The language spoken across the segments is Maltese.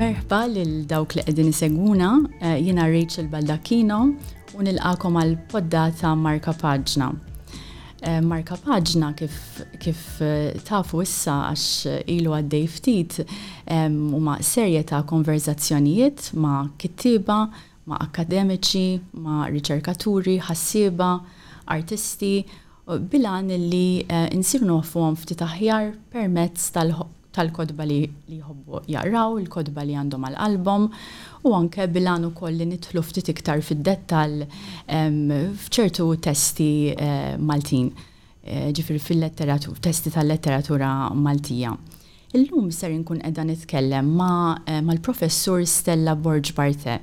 Merħba lil dawk li qegħdin isegwuna, eh, jiena Rachel Baldacchino u nilqakom għal poddata Marka Paġna. Eh, Marka Paġna kif, kif eh, tafu issa għax ilu għaddej ftit u ma' serje ta' konverzazzjonijiet ma' kittiba ma' akkademiċi, ma' riċerkaturi, ħassieba, artisti, bil-għan li nsiru nogħrfuhom ftit aħjar permezz tal-kotba li jħobbu jaqraw, il-kotba li għandhom għal qalbhom, u anke bil-għan ukoll li nidħlu ftit iktar fid-dettall f'ċertu testi Maltin. ġifieri fil-letteratura, testi tal-letteratura Maltija. Illum ser inkun qiegħda nitkellem mal-Professur Stella Borg Barte.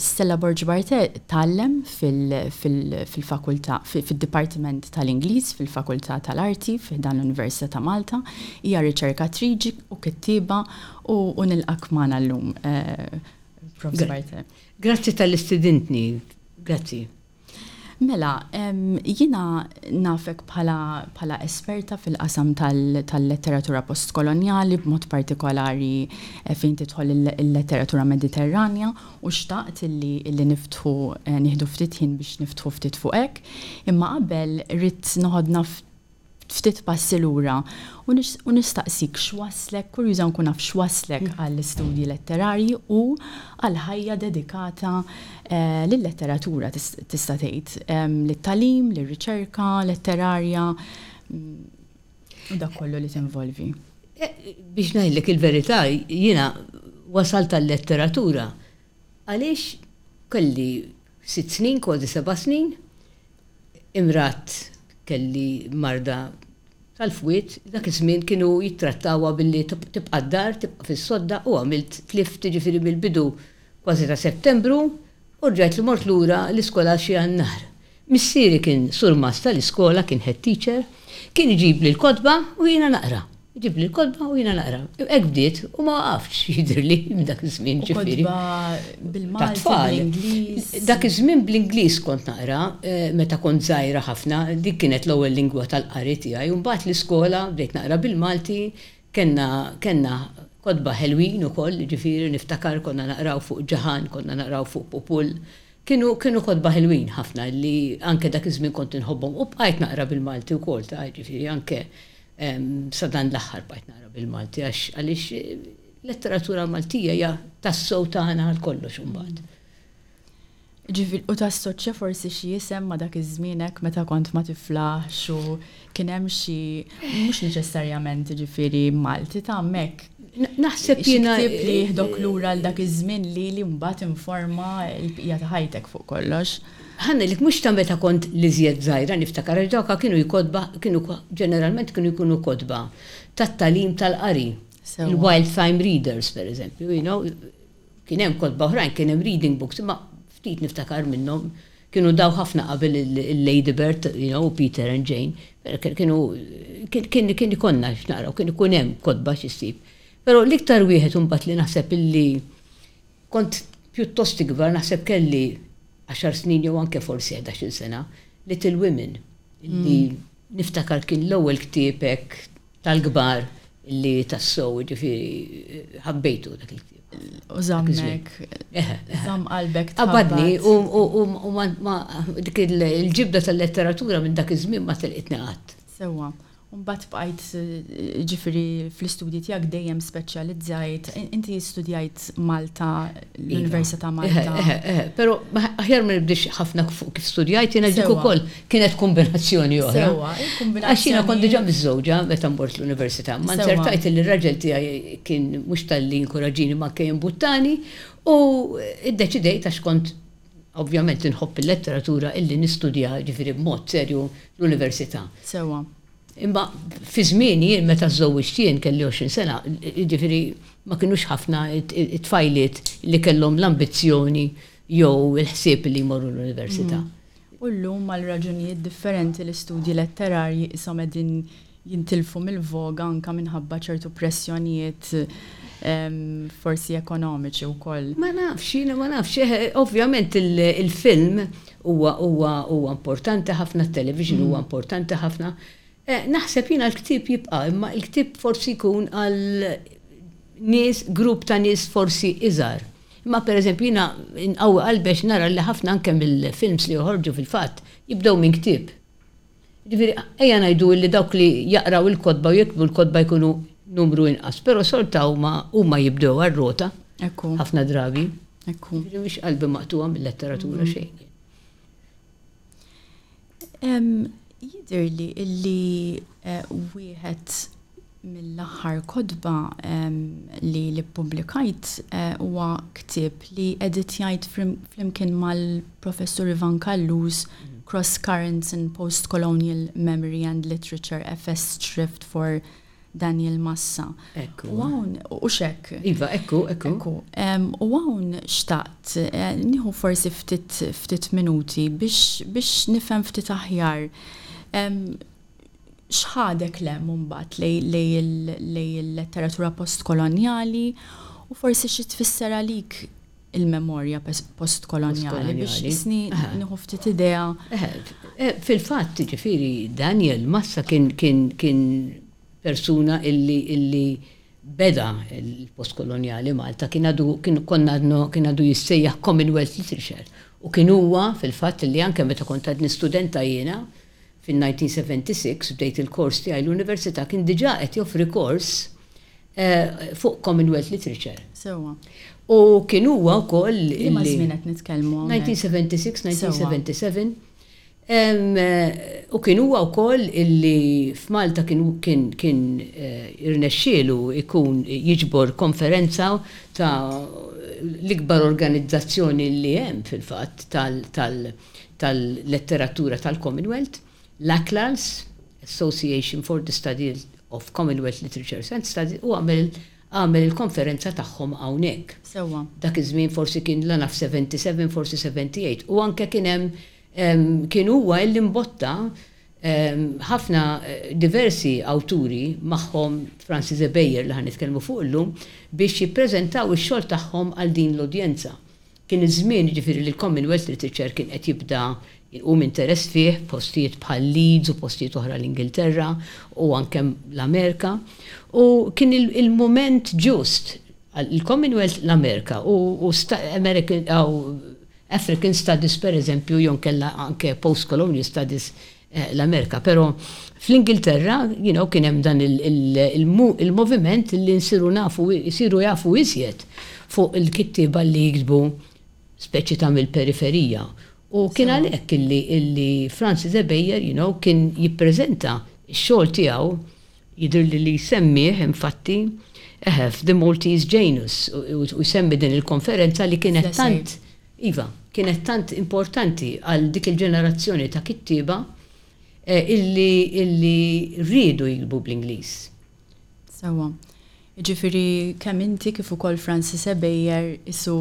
Stella Borg Barte tgħallem fil-fakultà, fid-Dipartiment tal-Ingliż fil-Fakultà tal-Arti fi ħdan l-Università ta' Malta. Hija riċerkatriċi u kittieba u nilqgħek magħna llum, Prof. Barte. Grazzi talli stidintni. Grazzi. Mela, jiena nafek bħala bħala esperta fil-qasam tal-letteratura postkolonjali b'mod partikolari fejn tidħol il-letteratura Mediterranja u xtaqt illi illi niftħu nieħdu ftit ħin biex niftħu ftit fuq hekk. Imma qabel ridt noħod naf ftit passi lura u nistaqsik x'wasslek, kurjuża nkun naf x'wasslek għall-istudji letterarji u għal ħajja dedikata lil-letteratura tista' tgħid, lit-tagħlim, lir-riċerka letterarja u dak kollu li tinvolvi? Biex ngħidlek il-verità, jiena wasalt għal-letteratura għaliex kelli Sitt snin, kważi seba' snin, imrat kelli marda tal-fwied, dak iż-żmien kienu jittrattawha billi tibqa' d-dar, tibqa' fis-sodda u għamilt tlift jiġifieri mill-bidu kważi ta' Settembru u rġajt li mort lura l-iskola għal xi Jannar. Missieri kien surmast tal-iskola, kien head teacher, kien iġibli l-kotba u jiena naqra. Ġibli l-kotba u jiena naqra. Hekk bdiet u ma waqaftx, jidhirli, minn dak iż-żmien, ġifieri. U kotba bil-Malti, bl-Ingliż? Tat-tfal. Dak iż-żmien bl-Ingliż kont naqra, meta kont żgħira ħafna, dik kienet l-ewwel lingwa tal-qari tiegħi. U mbagħad l-iskola bdejt naqra bil-Malti, kellna, kellna kotba ħelwin ukoll, jiġifieri niftakar konna naqraw fuq Ġaħan, konna naqraw fuq Pupull. Kienu, kienu kotba ħelwin ħafna li anke dak iż-żmien kont inħobbhom u bqajt naqra bil-Malti wkoll, tara, jiġifieri anke Sa dan l-aħħar bqajt naqra bil-Malti għax għaliex letteratura Maltija hija tassew tagħna għal kollox imbagħad. Ġifieri u tassoċċja forsi xi isem ma' dak iż-żmien hekk meta kont ma tiflaħx u kien hemm xi mhux neċessarjament ġifieri Malti ta' hemmhekk. Naħseb jiena ktieb li jihdok lura għal dak iż-żmien li li mbagħad informa l-bqija ta' ħajtek fuq kollox. Ħa ngħidlek, mhux ta' meta kont l-iżjed żgħira niftakar għax dawk kienu l-kotba, kienu ġeneralment kienu jkunu kotba tat-tagħlim tal-qari, il-wild time readers pereżempju, you know, kien hemm kotba oħrajn, kien hemm reading books, imma ftit niftakar minnhom, kienu daw ħafna qabel il-Ladybird, you know, u Peter and Jane, kienu, kien ikollna x'naqraw, kien ikun hemm kotba xi ssib. Però l-iktar wieħed imbagħad li naħseb illi kont pjuttost ikbar naħseb kelli, għaxar snin jew anke forsi ħdax-il sena, Little Women, li niftakar kien l-ewwel ktieb hekk tal-kbar li tassew jiġifieri ħabbejtu dak il-ktieb. U żammek, żamm qalbek Qabadni u dik il-ġibda tal-letteratura minn dak iż-żmien ma telqitni qatt. Sewwa. U mbagħad bqajt, jiġifieri fl-istudji tiegħek dejjem speċjalizzajt, inti studjajt Malta, l-Università ta' Malta. Eħe, eħe, eħe, però aħjar ma nibdiex ħafna fuq kif studjajt, jiena dik ukoll kienet kombinazzjoni oħra. Sewwa, il-kombinazzjoni. Għax jiena kont diġà miżżewġa meta mort l-Università, ma nzertajt li r-raġel tiegħi kien mhux talli jinkuraġġini ma kien jimbuttani u iddeċidejt għax kont, Ovvjament inħobb il-letteratura illi nistudja, jiġifieri b'mod serju, l-università. Sewwa. Imma fi żmieni jien meta żżewwiġt jien kelli għoxrin sena, jiġifieri ma kinux ħafna t-tfajliet li kellhom l-ambizzjoni jew il-ħsieb li jmorru l-università. U llum għal raġunijiet differenti l-istudji letterarji qishom qegħdin jintilfu mill-voga anke minħabba ċertu pressjonijiet forsi ekonomiċi wkoll. Ma nafx, jiena ma nafx. Ovvjament il-film huwa huwa huwa importanti ħafna, t-television huwa importanti ħafna. Naħseb jiena l-ktieb jibqa' imma l-ktieb forsi jkun għal nies grupp ta' nies forsi iżgħar. Imma pereżempju jiena nqawwi qalbi għax nara li ħafna anke mill-films li joħorġu fil-fatt jibdew minn ktieb. Jiġifieri, ejja ngħidu illi dawk li jaqraw il-kotba u jiktbu l-kotba jkunu numru inqas, però xorta huma huma jibdewha r-rota ħafna drabi. Jiġifieri mhix qalbi maqtugħa mil-letteratura xejn jien. Jidhirli illi wieħed mill-aħħar kotba li li ppubblikajt huwa ktieb li editjajt flimkien mal-Professur Ivan Callus Cross Currents in Post-Colonial Memory and Literature FSCrift for Daniel Massa. Ekku. U hawn u xekk. Iva, ekku, ekku. Ekku. U hawn xtaqt eh, nieħu forsi ftit ftit minuti biex biex nifhem ftit aħjar. X'ħadek 'l hemm imbagħad lejn il-letteratura postkolonjali u forsi xi tfisser għalik il-memorja postkolonjali biex qisni nieħu ftit idea? Fil-fatt, jiġifieri, Daniel Massa kien persuna li beda l-postkolonjali Malta, kien għadu konna għadna kien għadu jissejjaħ Commonwealth Literature u kien huwa fil-fatt li anke meta kont għadni studenta jiena, Fin-1976 bdejt il-kors tiegħi l-Università kien diġà qed joffri kors fuq Commonwealth Literature. Sewwa. U kien huwa wkoll li. Liema żmien qed nitkellmu hawnhekk? 1976, 1977. U kien huwa wkoll illi f'Malta kien kien kien irnexxielu jkun jiġbor konferenza ta' l-ikbar organizzazzjoni li hemm fil-fatt tal-, tal, tal-Letteratura tal-Commonwealth, l-ACLALS, Association for the Study of Commonwealth Literatures and Studies, u għamel il-konferenza tagħhom hawnhekk. Sewwa. Dak iż-żmien forsi kien l-għana f'77 forsi 78 u anke kien hemm kien huwa illi mbotta ħafna diversi awturi magħhom Francis Ebejer li ħa nitkellmu fuq illum biex jippreżentaw ix-xogħol tagħhom għal din l-udjenza. Kien iż-żmien jiġifieri li l-Commonwealth Literature kien qed jibda jqum interess fih f'postijiet bħal Leeds u postijiet oħra l-Ingilterra u anke l-Amerika u kien il-mument ġust għal il-Commonwealth, l-Amerika u American u African Studies pereżempju jew inkella anke Post-Colonial Studies l-Amerika, pero' fl-Ingilterra, you know, kien hemm dan il-moviment li nsiru nafu, isiru jafu iżjed fuq il-kittieba li jiktbu speċi ta' mill-periferija. U kien għalhekk illi Francis Ebejer, you know, kien jippreżenta x-xogħol tiegħu, jidhirli li jsemmih, infatti, eħe, f'The Maltese Janus, u jsemmi din il-konferenza li kienet tant. Iva, kienet tant importanti għal dik il-ġenerazzjoni ta' kittieba illi riedu jiktbu bl-Ingliż. Sewwa. Jiġifieri kemm inti kif ukoll Francis Ebejer qisu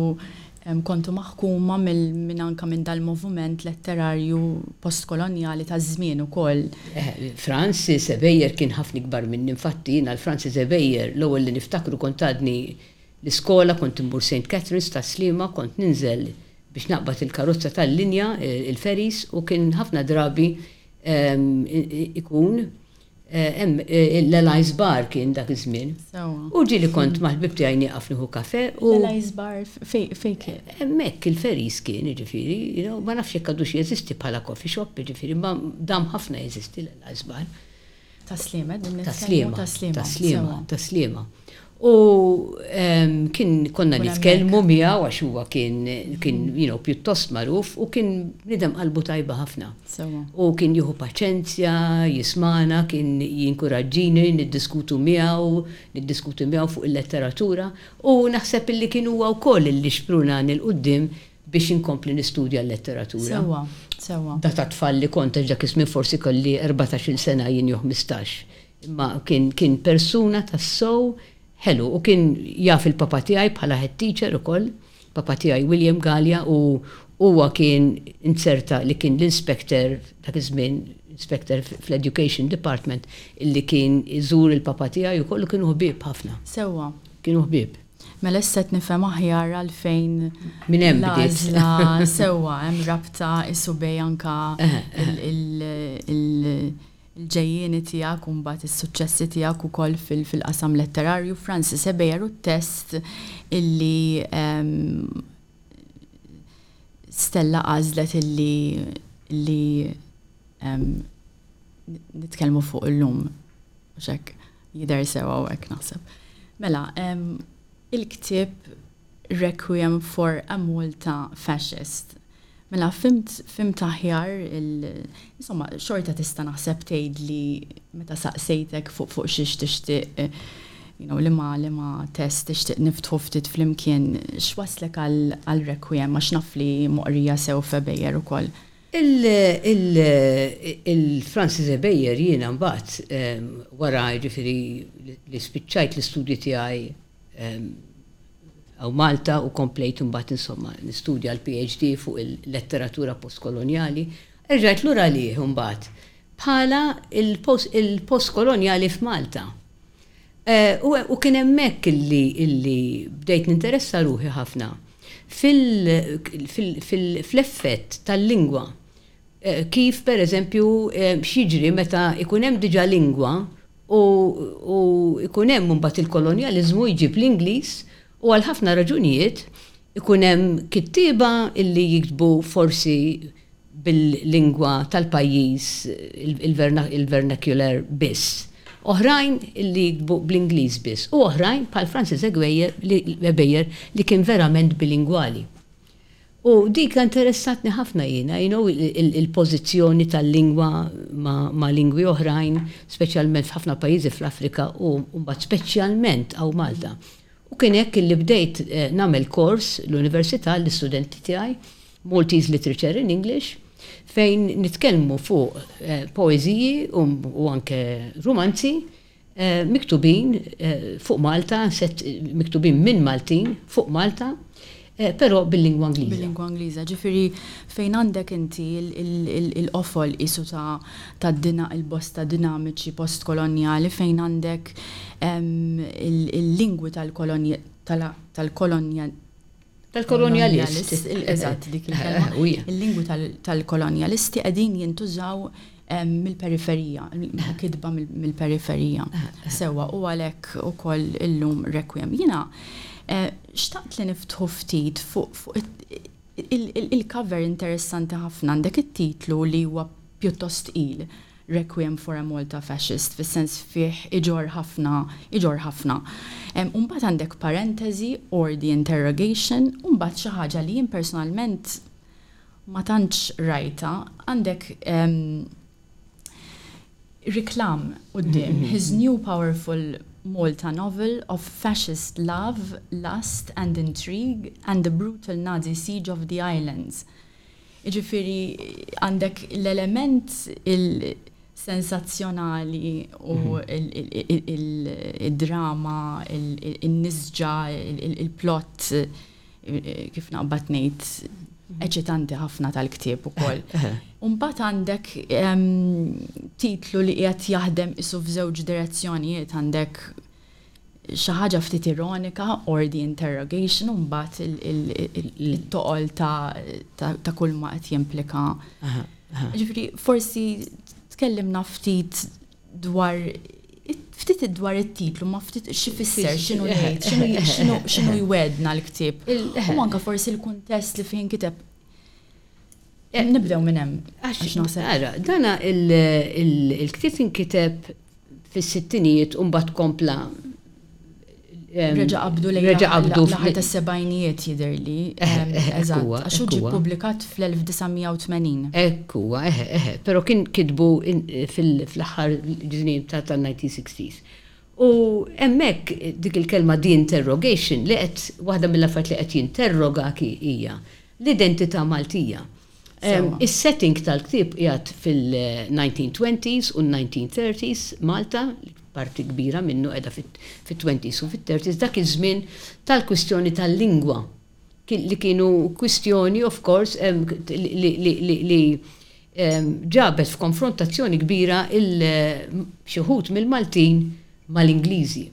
kontu maħkuma minn anke minn dal-movument letterarju postkolonjali taż-żmien ukoll. Francis Ebejer kien ħafna ikbar minni. Infatti jiena l-Francis Ebejer l-ewwel li niftakru kont għadni l-iskola, kont immur Saint Catherine's tas-Sliema, kont ninżel biex naqbad il-karozza tal-linja, il-ferries, u kien ħafna drabi ikun hemm l-Allies Bar kien dak iż-żmien. Sewwa. U ġieli kont mal-ħbieb tiegħi nieqaf nieħu kafè u. L-Allies Bar fejn kien? Hemmhekk il-ferries kien, jiġifieri, you know, ma nafx jekk għadux jeżisti bħala coffee shop, jiġifieri, imma dam ħafna jeżisti l-Allies Bar. Ta' Sliema qegħdin nitkellmu? Ta' Sliema. Ta' Sliema. Ta' Sliema. U kien konna nitkellmu miegħu għax huwa kien kien pjuttost magħruf u kien nidem qalbu tajba ħafna. U kien jieħu paċenzja, jismana, kien jinkuraġġini niddiskutu miegħu, niddiskutu miegħu fuq il-letteratura u naħseb illi kien huwa wkoll illi xprunani l-qudiem biex inkompli nistudja l-letteratura. Sewwa, sewwa. Da ta' tfal li kont, għax dak iż-żmien forsi kelli erbatax-il sena jien jew ħmistax. Imma kien, kien persuna tassew ħelu u kien jaf il-papa tiegħi bħala head teacher ukoll, papa tiegħi William Galea u huwa kien inzerta li kien l-inspector dak iż-żmien, inspector fl-education department illi kien iżur il-papa tiegħi ukoll u kienu ħbieb ħafna. Sewwa. Kienu ħbieb. Mela issa qed nifhem aħjar għalfejn Minn hemm bdiet. l-għażla sewwa hemm rabta issu bejn anke il-ġejjieni tiegħek u mbagħad is-suċċessi tiegħek ukoll fil-qasam letterarju. Francis Ebejer u t-test illi Stella għażlet illi nitkellmu fuq illum għax hekk jidher sew hawnhekk naħseb. Mela, il-ktieb Requiem for a Malta Fascist. Mela fimt fimt aħjar il insomma xorta tista' naħseb tgħid li meta saqsejtek fuq fuq xiex tixtieq you know, li ma li ma test tixtieq niftħu ftit flimkien x'waslek għal Requiem għax naf li moqrija sew febejjer ukoll. Il-Francis Ebejer jiena mbagħad wara jiġifieri li spiċċajt l-istudji tiegħi hawn Malta u komplejt imbagħad insomma nistudja l-PhD fuq il-letteratura postkolonjali, erġajt lura għalih imbagħad bħala l-postkolonjali f'Malta. U kien hemmhekk li bdejt ninteressa ruħi ħafna fl-effett tal-lingwa. Kif, per eżempju, x'jiġri meta jkun hemm diġà lingwa u jkun hemm imbagħad il-kolonjaliżmu jġib l-Ingliż u għal ħafna raġunijiet Ikun hemm kittieba li jiktbu forsi bil-lingwa tal-pajjiż, il-vernacular biss, oħrajn li jiktbu bl-Ingliż biss u oħrajn bħal Francis Ebejer li kien verament bilingwali. U dik interessatni ħafna jiena, you know, il-pożizzjoni tal-lingwa ma' lingwi oħrajn, speċjalment f'ħafna pajjiżi fl-Afrika u mbagħad speċjalment hawn Malta. U kien hekk illi bdejt nagħmel kors l-università għall-istudenti tiegħi, Maltese Literature in English, fejn nitkellmu fuq poeżiji u anke rumanzi miktubin fuq Malta, miktubin minn Maltin fuq Malta, però bil-lingwa Ingliża. Bil-lingwa Ingliża. Ġifieri fejn għandek inti l-qofol qisu ta' il-bosta dinamiċi postkolonjali fejn għandek il-lingwi tal-kolonja tal-kolonjalisti. Eżatt, dik il-kelma. Il-lingwi tal-kolonjalisti qegħdin jintużaw mill-periferija, kitba mill-periferija. Sewwa, u għalhekk ukoll illum Requiem. Jiena xtaqt li niftħu ftit fuq il-cover interessanti ħafna, għandek it-titlu li huwa pjuttost tqil, Requiem for a Malta Fascist, fis-sens fih iġorr ħafna, iġorr ħafna. U mbagħad għandek parenteżi, or the interrogation, u mbagħad xi ħaġa li jien personalment ma tantx rajtha, għandek reklam quddiem, his new powerful Malta novel of fascist love, lust and intrigue and the brutal Nazi siege of the islands. Jiġifieri għandek l-element sensazzjonali u d-drama, in-nisġa, il-plot, kif naqbad ngħid, eċitanti ħafna tal-ktieb ukoll. Mbagħad għandek ehm, titlu li qiegħed jaħdem isu f'żewġ direzzjonijiet għandek xi ħaġa ftit ironika or the interrogation u mbagħad il-toqol ta' kull ma qed jimplika. Ġifieri forsi tkellimna ftit dwar ftit dwar it-titlu, ma ftit xifisser, xinu jgħid, xinu jwedna l-ktib. U anka forsi l-kuntest li fejn kiteb. Eh, nibdew minn hemm. Għax naħseb. Ara, dana il-ktib inkiteb fis-sittinijiet u mbagħad kompla Reġa' qabdu lejn l-aħħar tas-sebgħinijiet jidhirli. Eżatt, għax hu ġie ppubblikat fl-1980. Hekk huwa, eħe, eħe. Però kien kitbu fl-aħħar żmien tan-1960s. U hemmhekk dik il-kelma de-interrogation li qed waħda mill-affarijiet li qed jinterrogak hija l-identità Maltija. Is-setting tal-ktieb qiegħed fil-1920s u n-1930s Malta, parti kbira minnu qiegħda fit-20s u fit-30s, dak iż-żmien tal-kwistjoni tal-lingwa li kienu kwistjoni of course li ġabet f'konfrontazzjoni kbira xi wħud mill-Maltin mal-Ingliżi.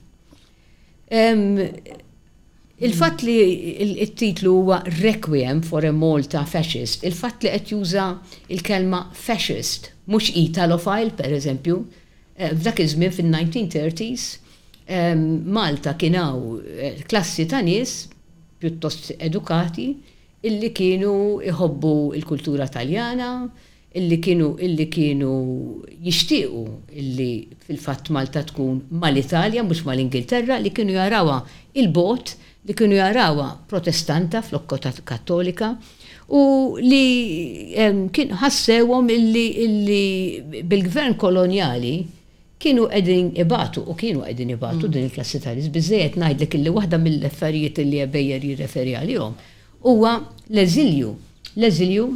Il-fatt li t-titlu huwa Requiem for a Malta Fascist, il-fatt li qed juża l-kelma fascist, mhux Italophile, pereżempju, f'dak iż-żmien fin-1930s, Malta kien hawn klassi ta' nies pjuttost edukati li kienu jħobbu l-kultura Taljana, illi kienu illi kienu jixtiequ illi fil-fatt Malta tkun mal-Italja mhux mal-Ingilterra li kienu jarawha 'il bogħod, li kienu jarawha Protestanta flok Kattolika u li kien ħassewhom illi illi bil-Gvern Kolonjali kienu qegħdin ibatu u kienu qegħdin ibatu din il-klassi ta' nies. Biżżejjed ngħidlek illi waħda mill-affarijiet illi Ebejer jirreferi għalihom huwa l-eżilju, l-eżilju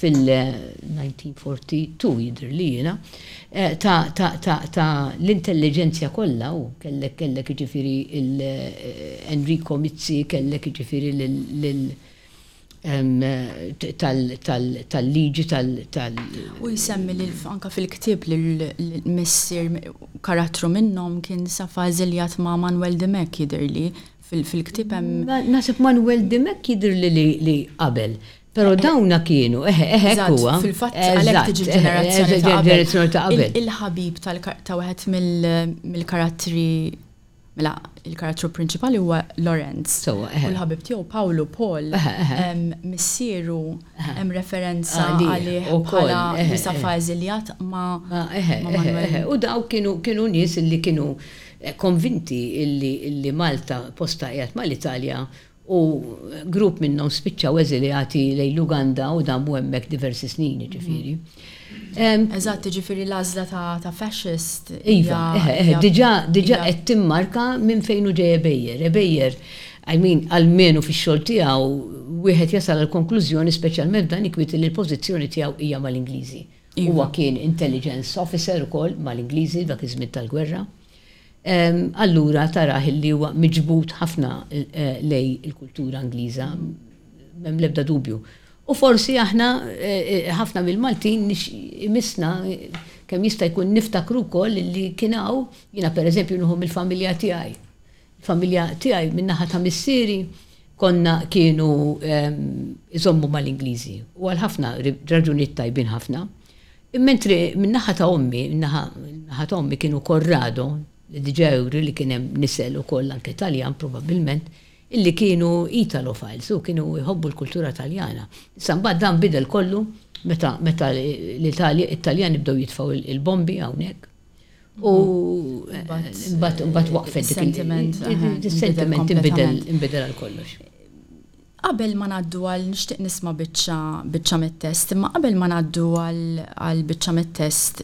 fil-1942 jidhirli jiena, ta' l-intelliġenzja kollha hu, kellek jiġifieri lil Enrico Mizzi, kellek jiġifieri lil tal-liġi tal-. Hu jsemmi lil anke fil-ktieb lil missier karattru minnhom kien safa eżiljat ma' Manwel Dimech jidhirli fil-ktieb hemm. Naħseb Manwel Dimech jidhirli li qabel Pero dawna kienu, eħe, eħe, hekk huwa. Eżatt, fil-fatt għalhekk tiġi l-ġenerazzjoni ta' qabel. Il-ħabib ta' wieħed mill-karattri, mela, il-karattru prinċipali huwa Lorenz. U l-ħabib tiegħu Pawlu Paul, missieru hemm referenza għalih bħala bisafa eżiljat ma' Manuel. U dawk kienu nies li kienu konvinti li Malta posta qiegħed mal-Italja u grupp minnhom spiċċaw eżiljati lejn l-Uganda u damu hemmhekk diversi snin jiġifieri. Eżatt, jiġifieri l-għażla ta' fascist. Iva, diġà diġà qed timmarka minn fejn hu ġej Ebejer. Ebejer, I mean, almenu fix-xogħol tiegħu wieħed jasal għall-konklużjoni speċjalment f'dan ikwit li l-pożizzjoni tiegħu hija mal-Ingliżi. Huwa kien intelligence officer ukoll mal-Ingliżi dak iż-żmien tal-gwerra. allura tarah li huwa miġbud ħafna lejn il-kultura Ingliża, m'hemm l-ebda dubju. U forsi aħna ħafna mill-Maltin imissna kemm jista' jkun niftakru wkoll li kien hawn, jiena pereżempju nieħu mill-familja tiegħi. Il-familja tiegħi min-naħa ta' missieri konna kienu jżommu mal-Ingliżi u għal ħafna raġunijiet tajbin ħafna. Mentri min-naħa ta' ommi, in-naħa, in-naħa ta' ommi kienu Corrado, li diġà juri li kien hemm nisel ukoll anke Taljan probabbilment, illi kienu Italofiles, u kienu jħobbu l-kultura Taljana. Issa mbagħad dan bidel kollu meta, meta l-Italja, it-Taljani bdew jitfgħu il-bombi hawnhekk, u mbagħad, mbagħad waqfet dik il-, is-sentiment inbidel, inbidel għal kollox. Qabel ma ngħaddu għal nixtieq nisma' biċċa biċċa mit-test, imma qabel ma ngħaddu għal għal biċċa mit-test,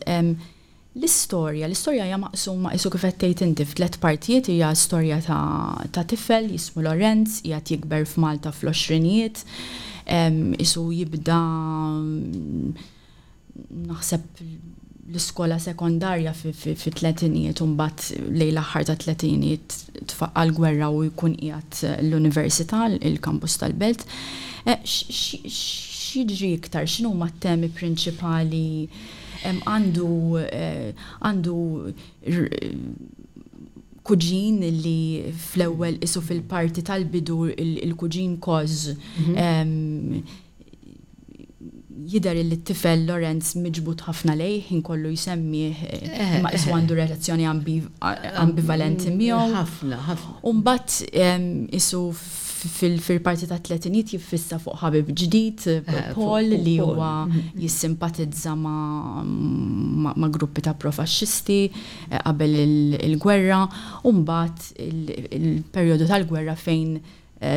l-istorja, l-istorja hija maqsuma qisu kif qed tgħid inti f'tliet partijiet, hija storja ta' ta' tifel jismu Lorenz, qiegħed jikber f'Malta fl-għoxrinijiet, qisu jibda naħseb l-iskola sekondarja fi tletinijiet u mbagħad lejn l-aħħar ta' tletinijiet tfaqqa l-gwerra u jkun qiegħed l-università, il-kampus tal-belt. Eh, x'jiġri iktar, x'inhu ma' temi prinċipali għandu eh, għandu kuġin li fl-ewwel isu fil-parti tal-bidu il-kuġin koż mhm. Jidher illi t-tifel Lorenz miġbud ħafna lejh, ħin kollu jsemmieh, imma qisu għandu relazzjoni ambivalenti miegħu. Ħafna, ħafna. U mbagħad qisu fil-parti tat-tletinijiet jiffissa fuq ħabib ġdid, Paul, li huwa jissimpatizza ma' gruppi ta' pro-faxxisti qabel il-gwerra, u mbagħad il-perjodu tal-gwerra fejn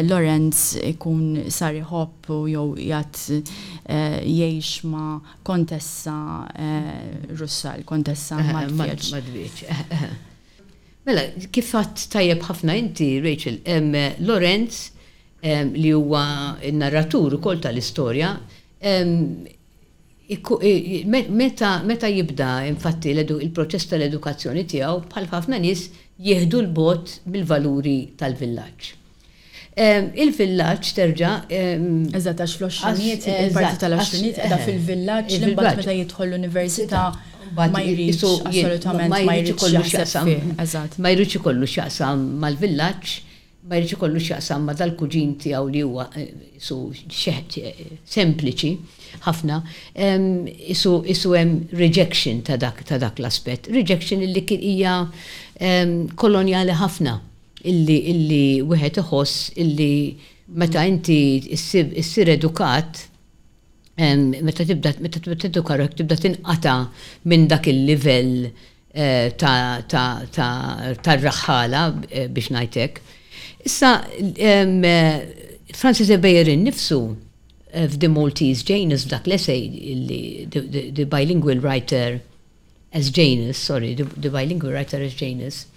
Lorenz ikun sar iħobb jew qiegħed jgħix ma' Kontessa Russa, il-Kontessa Maltwieġ. Maltwieġ, eħe, eħe. Mela, kif għedt tajjeb ħafna inti, Rachel, Lorenz, li huwa n-narratur ukoll tal-istorja, Meta jibda, infatti, il-proċess tal-edukazzjoni tiegħu, bħal f'ħafna nies, jieħdu 'l bogħod mill-valuri tal-villaġġ. Il-villaġġ terġa'. Eżatt, għax fl-għoxrinijiet, il-parti tal-għoxrinijiet qiegħda fil-villaġġ li mbagħad meta jidħol l-università ma jridx assolutament ma jridx ikollu x'jaqsam. Eżatt. Ma jridx ikollu x'jaqsam mal-villaġġ. ma jridx ikollu x'jaqsam ma' dal-kuġin tiegħu li huwa qisu xeħet sempliċi ħafna, qisu qisu hemm rejection ta' dak ta' dak l-aspett. Rejection illi kien hija kolonjali ħafna illi illi wieħed iħoss illi meta inti ssib issir edukat meta tibda meta tibda teduka ruħek tibda tinqata' minn dak il-livell tar-raħħala biex ngħid hekk. Issa Francis Ebejer innifsu f'The Maltese Janus f'dak l-essay li The Bilingual Writer as Janus, sorry, The Bilingual Writer as Janus,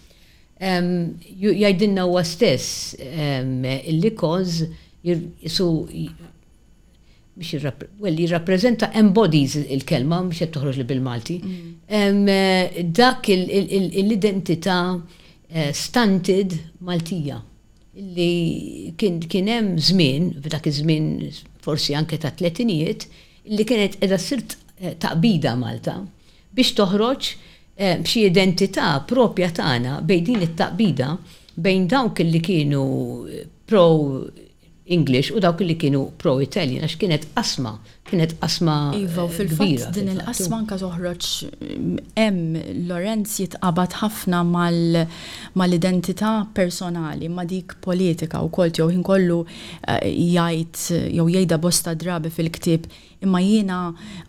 jgħidilna huwa stess li Koz qisu biex well jirrappreżenta embodies il-kelma mhux qed toħroġli bil-Malti. Dak l-identità eh, stunted Maltija li kien hemm żmien f'dak iż-żmien forsi anke ta' tletinijiet li kienet qiegħda ssir eh, taqbida Malta biex toħroġ eh, b'xi identità propja tagħna bejn din it-taqbida bejn dawk li kienu pro English u dawk li kienu pro Italian għax kienet qasma, kienet qasma kbira. Iva u fil-fatt din il-qasma anke toħroġ hemm Lorenz jitqabad ħafna mal-identità personali ma' dik politika wkoll tiegħu ħin kollu jgħid jew jgħidha bosta drabi fil-ktieb, Imma jiena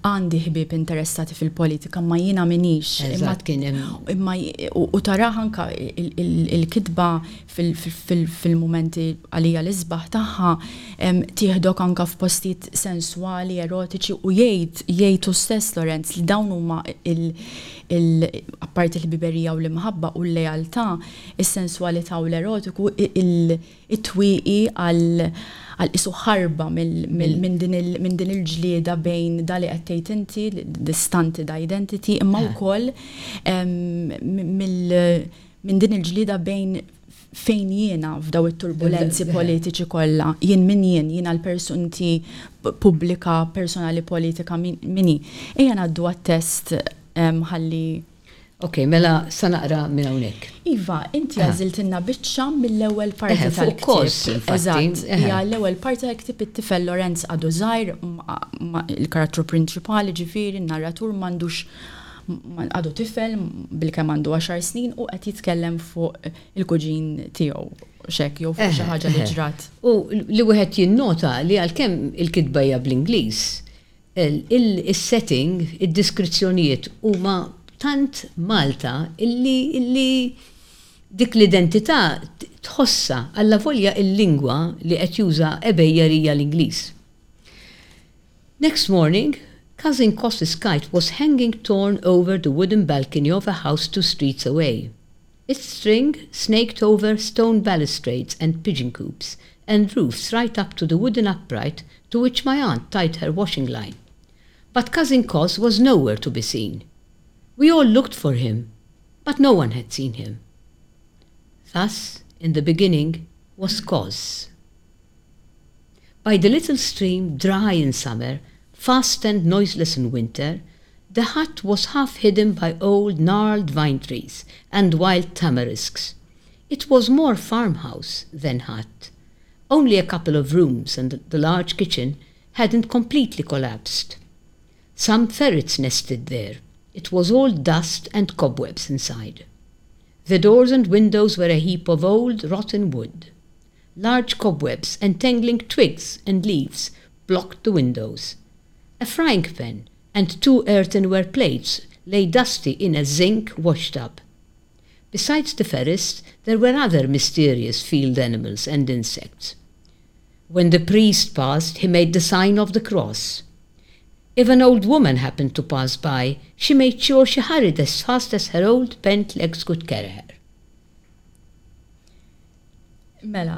għandi ħbieb interessati fil-politika imma jiena m'iniex. Eżatt, kien hemm. Imma u taraha anke il-kitba fil-mumenti għalija l-isbaħ tagħha tieħdok anke f'postijiet senswali, erotiċi u jgħid jgħid hu stess Lorenz li dawn huma l apparti l-ħbiberija u l-imħabba u l-lealtà, is-senswalità u l-erotiku it-twieqi għal qisu ħarba minn din il-ġlieda bejn dak li qed tgħid inti, the stunted identity, imma wkoll minn din il-ġlieda bejn fejn jiena f'dawn it-turbulenzi politiċi kollha, jien min jien, jiena l-persunti pubblika, personali politika min hi. Ejja ngħaddu għat-test ħalli. Ok, mela sa naqra minn hawnhekk. Iva, inti għażiltilna biċċa mill-ewwel parti tal-ktieb. Eżatt, hija l-ewwel parti tal-ktieb it-tifel Lorenz għadu żgħir, il-karattru prinċipali ġifieri n-narratur m'għandux għadu tifel bilkemm għandu għaxar snin u qed jitkellem fuq il-kuġin tiegħu xek jew fuq xi ħaġa li ġrat. U li wieħed jinnota li għalkemm il-kitba hija bl-Ingliż, Is-setting, id-diskrizzjonijiet huma tant Malta illi illi dik l-identità tħossha, allavolja l-lingwa li qed juża Ebejer hija l-Ingliż. Next morning, Cousin Cos's kite was hanging torn over the wooden balcony of a house two streets away. Its string snaked over stone balustrades and pigeon coops, and roofs right up to the wooden upright to which my aunt tied her washing line. But Cousin Cos was nowhere to be seen. We all looked for him, but no one had seen him. Thus, in the beginning, was Cos. By the little stream, dry in summer, fast and noiseless in winter, the hut was half hidden by old gnarled vine trees and wild tamarisks. It was more farmhouse than hut. Only a couple of rooms and the large kitchen hadn't completely collapsed. Some ferrets nested there. It was all dust and cobwebs inside. The doors and windows were a heap of old, rotten wood. Large cobwebs entangling twigs and leaves blocked the windows. A frying pan and two earthenware plates lay dusty in a zinc wash tub. Besides the ferrets, there were other mysterious field animals and insects. When the priest passed, he made the sign of the cross. If an old woman happened to pass by, she made sure she hurried as fast as her old bent legs could carry her. Mela,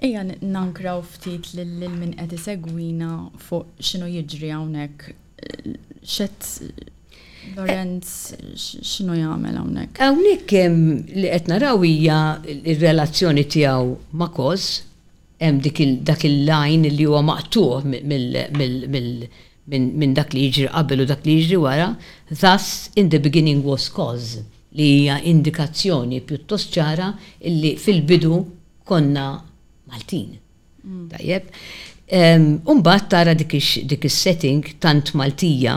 ejja nankraw ftit lil min qed isegwina fuq x'inhu jiġri hawnhekk. X'qed Lorenz x'inhu jagħmel hawnhekk? Hawnhekk li qed naraw hija r-relazzjoni tiegħu ma' Kos, hemm dak il-line li huwa maqtugħ minn dak li jiġri qabel u dak li jiġri wara, thus, in the beginning was cos, li hija indikazzjoni pjuttost ċara illi fil-bidu konna Maltin. Tajjeb? U mbagħad tara dik is-setting tant Maltija,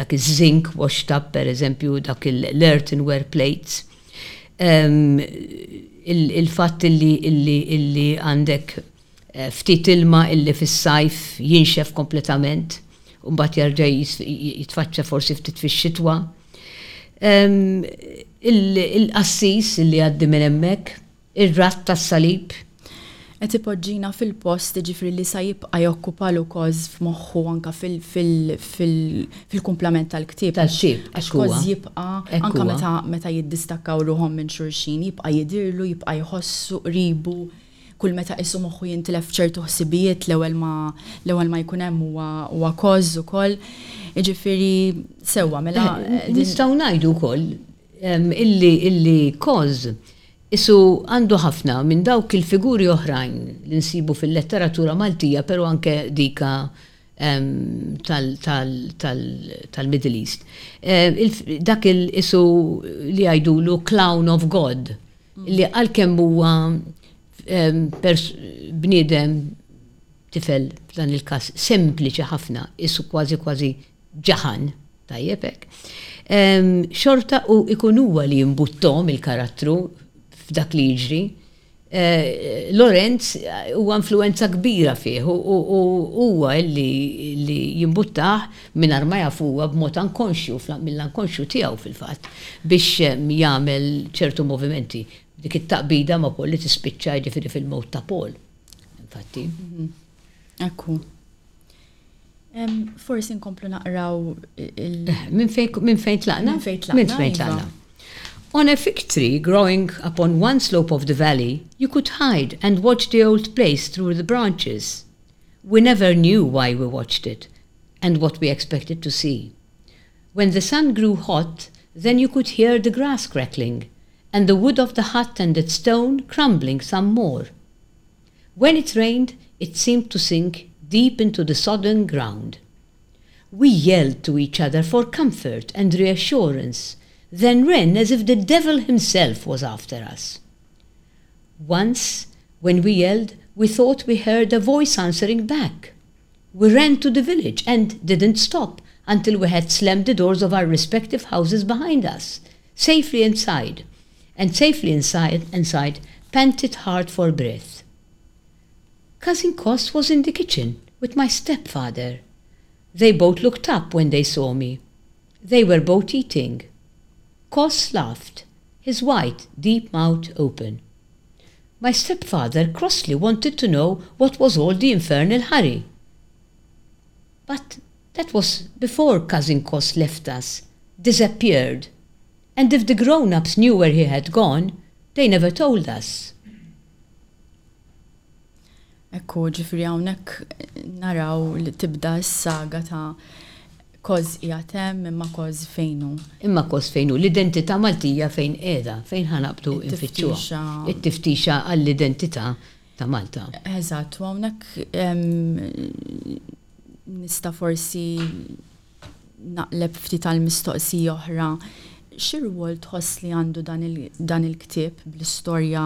dak iż-zinc washed up pereżempju, dak l-earthenware plates, il-fatt illi għandek Ftit ilma illi fis-sajf jinxef kompletament u mbagħad jerġa' jitfaċċa forsi ftit fix-xitwa. Il-qassis illi jgħaddi minn hemmhekk, ir-ratt tas-salib. Qed ipoġġina fil-post, jiġifieri li sa jibqa' jokkupa Lukosz f'moħħu anke fil-kumplament tal-ktieb. Tal-ktieb. Għax Kosz jibqa', anke meta jiddistakkaw ruħhom minn xulxin, jibqa' jidhirlu, jibqa' jħossu qribu, Kull meta qisu moħħu jintilef f'ċertu ħsibijiet l-ewwel ma l-ewwel ma jkun hemm huwa huwa kożż ukoll. Jiġifieri sewwa mela Nistgħu ngħidu wkoll ehm, illi illi kożż isu għandu ħafna minn dawk il-figuri oħrajn li nsibu fil-letteratura Maltija però anke dika ehm, tal- tal- tal- tal-Middle East. Eh, il- Dak il-isu li jgħidulu clown of God. li għalkemm huwa bniedem tifel f'dan il-każ sempliċi ħafna, isu kważi kważi ġaħan tajjeb hekk. Xorta u ikun huwa li jimbuttom il-karattru f'dak li jiġri. Eh, Lorenz huwa influenza kbira fih u huwa li jimbuttaħ mingħajr ma jaf huwa b'mod ankonxju, mill-ankonxju tiegħu fil-fatt, biex jagħmel ċertu movimenti. B'dik it-taqbida ma' Paul li tispiċċa, jiġifieri fil-mewt ta' Paul, infatti. Hekk hu. Forsi nkomplu naqraw il. Minn fejn minn fejn tlaqna? Minn fejn tlaqna. Minn fejn tlaqna. On a fig tree growing upon one slope of the valley you could hide and watch the old place through the branches. We never knew why we watched it and what we expected to see. When the sun grew hot, then you could hear the grass crackling and the wood of the hut and its stone crumbling some more. When it rained, it seemed to sink deep into the sodden ground. We yelled to each other for comfort and reassurance then ran as if the devil himself was after us. Once, when we yelled, we thought we heard a voice answering back. We ran to the village and didn't stop until we had slammed the doors of our respective houses behind us, safely inside, and safely inside, inside, panted hard for breath. Cousin Cos was in the kitchen with my stepfather. They both looked up when they saw me. They were both eating. Cos laughed, his wide, deep mouth open. My stepfather crossly wanted to know what was all the infernal hurry. But that was before Cousin Cos left us, disappeared, and if the grown ups knew where he had gone, they never told us. Hekk hu, ġifieri hawnhekk naraw li tibda s-saga ta' Koz qiegħed hemm imma Koz fejn hu. Imma Koz fejn hu? L-identità Maltija fejn qiegħda? Fejn ħa naqbdu nfittxuha? It-tiftixa għall-identità ta' Malta. Eżatt, u hawnhekk nista' forsi naqleb ftit għal mistoqsija oħra, xi rwol tħoss li għandu dan il-ktieb bl-istorja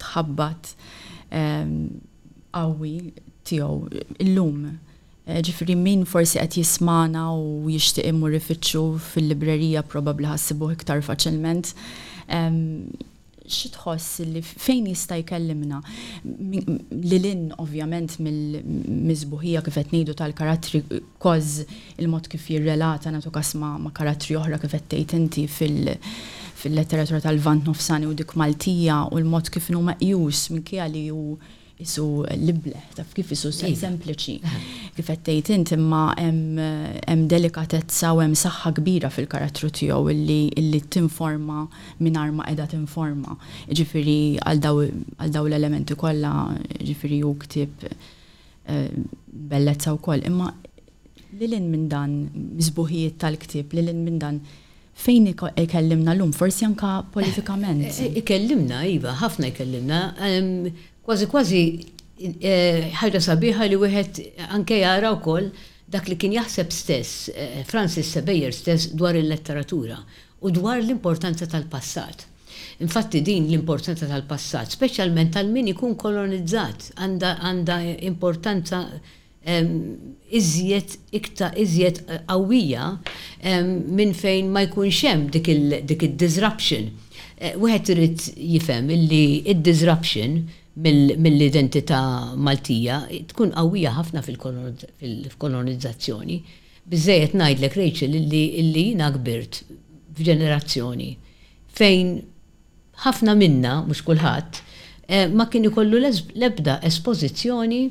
tħabbat qawwi tiegħu illum? Ġifieri min forsi qed jismagħna u jixtieq imur ifittxu fil-librerija probabbli ħa ssibuh iktar faċilment. xi tħoss li fejn jista' jkellimna li lin ovvjament mill-miżbuħija kif qed ngħidu tal-karattri koz il-mod kif jirrelata nagħtu kas ma' karattri oħra kif qed tgħid inti fil-letteratura tal-Lvant Nofsani u dik Maltija u l-mod kif inhu meqjus minkejja li hu qisu l-ibleh, taf kif qisu sieq sempliċi, kif qed tgħid int, imma hemm delikatezza u hemm saħħa kbira fil-karattru tiegħu illi tinforma mingħajr ma qiegħda tinforma. Jiġifieri għal dawn l-elementi kollha jiġifieri hu ktieb bellezza wkoll. Imma Lil hinn minn dan, mis-sbuħijiet tal-ktieb, lil hinn minn dan, fejn ikellimna llum, forsi anke politikament? Ikellimna, iva, ħafna jkellimna. Kważi kważi ħaġa sabiħa li wieħed anke jara wkoll dak li kien jaħseb stess Francis Sebejer stess dwar il-letteratura u dwar l-importanza tal-passat. Infatti din l-importanza tal-passat, speċjalment għal min ikun kolonizzat, għandha importanza iżjed ikta iżjed qawwija minn fejn ma jkunx hemm dik il dik id-disruption. Wieħed irid jifhem illi d-disruption mill mill-identità Maltija tkun qawwija ħafna fil-kolonizzazzjoni. Biżżejjed ngħidlek Rachel illi illi jiena kbirt f'ġenerazzjoni fejn Ħafna minna, mhux kulħadd, ma kien ikollu l-ebda espożizzjoni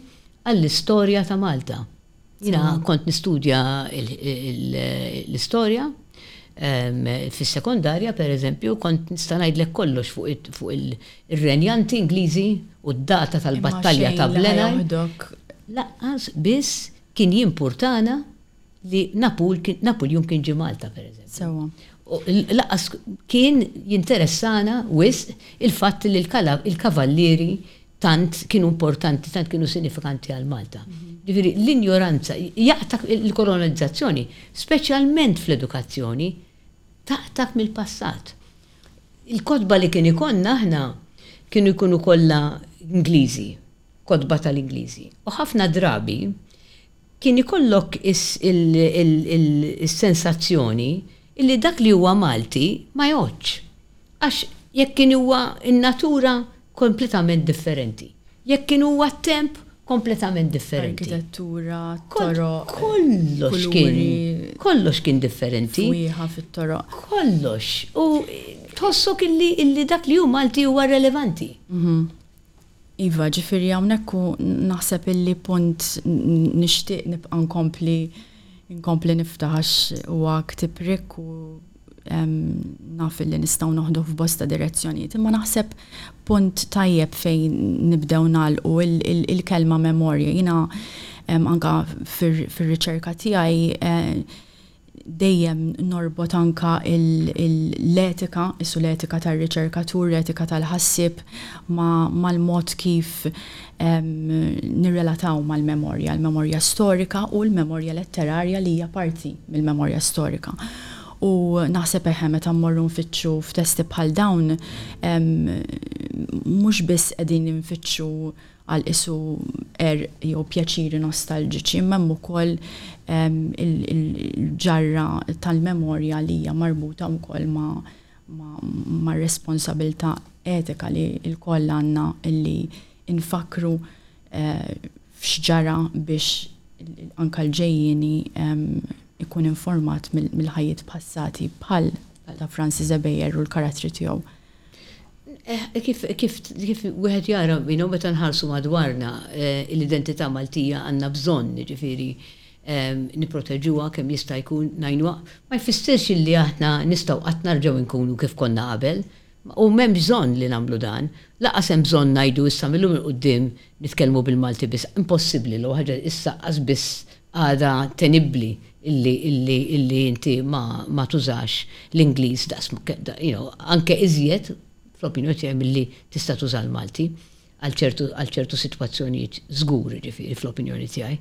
għall-istorja ta' Malta. Jiena kont nistudja l-istorja fis-sekondarja, pereżempju, kont nista' ngħidlek kollox fuq ir-renjanti Ingliżi u d-data tal-battalja ta' Blenheim. Imma xejn li ħa joħdok. Lanqas biss kien jimpurtana. li Napuljun kien ġie Malta, pereżempju. Sewwa. U lanqas kien jinteressana wisq il-fatt li l-kavallieri tant kienu importanti, tant kienu sinifikanti għal Malta. Jiġifieri l-injoranza, jaqtgħek il-kolonizzazzjoni, speċjalment fl-edukazzjoni, taqtgħek mill-passat. Il-kotba li kien ikollna aħna kienu jkunu kollha Ingliżi, kotba tal-Ingliżi. U ħafna drabi, Kien ikollok is-sensazzjoni illi dak li huwa Malti ma jgħoddx. Għax jekk kien huwa n-natura kompletament differenti. Jekk kien huwa t-temp kompletament differenti. Arkitettura, toroq, kuluri. Kollox kien differenti. Fwieħa fit-toroq. Kollox. U tħossok illi dak li hu Malti huwa relevanti. Iva, ġifieri hawnhekk hu naħseb illi punt nixtieq nibqa' nkompli nkompli niftaħ għax huwa ktieb rikk u naf illi nistgħu noħduh f'bosta direzzjonijiet. Imma naħseb punt tajjeb fejn nibdew nagħlqu il-kelma memorja. Jiena anke fir-riċerka tiegħi dejjem norbot anke l-etika, qisu l-etika tar-riċerkatur, l-etika tal-ħassieb, mal-mod kif nirrelataw mal-memorja, l-memorja storika u l-memorja letterarja li hija parti mill-memorja storika. U naħseb eħe meta mmorru nfittxu f'testi bħal dawn mhux biss qegħdin infittxu għal qisu għerq jew pjaċiri nostalġiċi, imma hemm ukoll il-ġarra tal-memorja li hija marbuta wkoll mar-responsabilità etika li lkoll għandna li nfakkru x'ġara biex anke l-ġejjieni jkun informat mill-ħajjiet passati bħal ta' Francis Ebejer u l-karattri tiegħu. Kif wieħed jara meta nħarsu madwarna l-identità Maltija għandna bżonn jiġifieri nipproteġuha kemm jista' jkun ngħinuha ma jfissirx illi aħna nistgħu qatt narġgħu nkunu kif konna qabel u m'hemmx bżonn li nagħmlu dan. Lanqas hemm bżonn ngħidu issa mil-lum 'il quddiem nitkellmu bil-Malti biss. Impossibbli l-ewwel ħaġa issa qas biss għadha tenibbli illi inti ma tużax l-Ingliż daqs you know anke iżjed fl-opinjoni tiegħi milli tista' tuża l-Malti għal ċertu għal ċertu sitwazzjonijiet żgur jiġifieri fl-opinjoni tiegħi.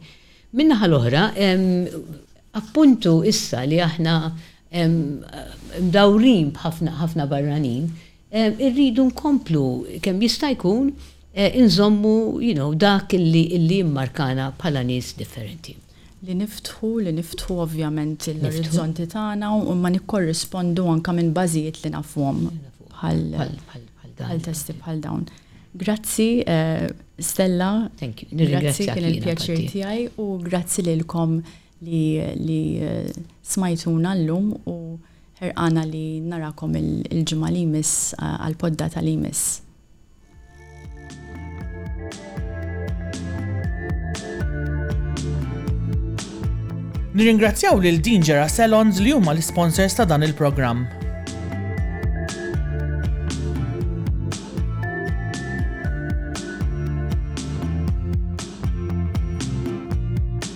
Min-naħa l-oħra appuntu issa li aħna mdawrin b'ħafna ħafna barranin Irridu nkomplu kemm jista' jkun inżommu you know dak li jimmarkana bħala nies differenti. Li niftħu, li niftħu ovvjament l-orizzonti tagħna u ma nikkorrispondu anke minn bażijiet li nafuhom bħal testi bħal dawn. Grazzi Stella. Thank you. Grazzi kien il-pjaċir tiegħi u grazzi lilkom li smajtuna llum u Ħerqana li narakom il-ġimgħa li jmiss għall-poddata li jmiss. Nirringrazzjaw lil Dingera Salons li huma l-isponsors ta' dan il-programm.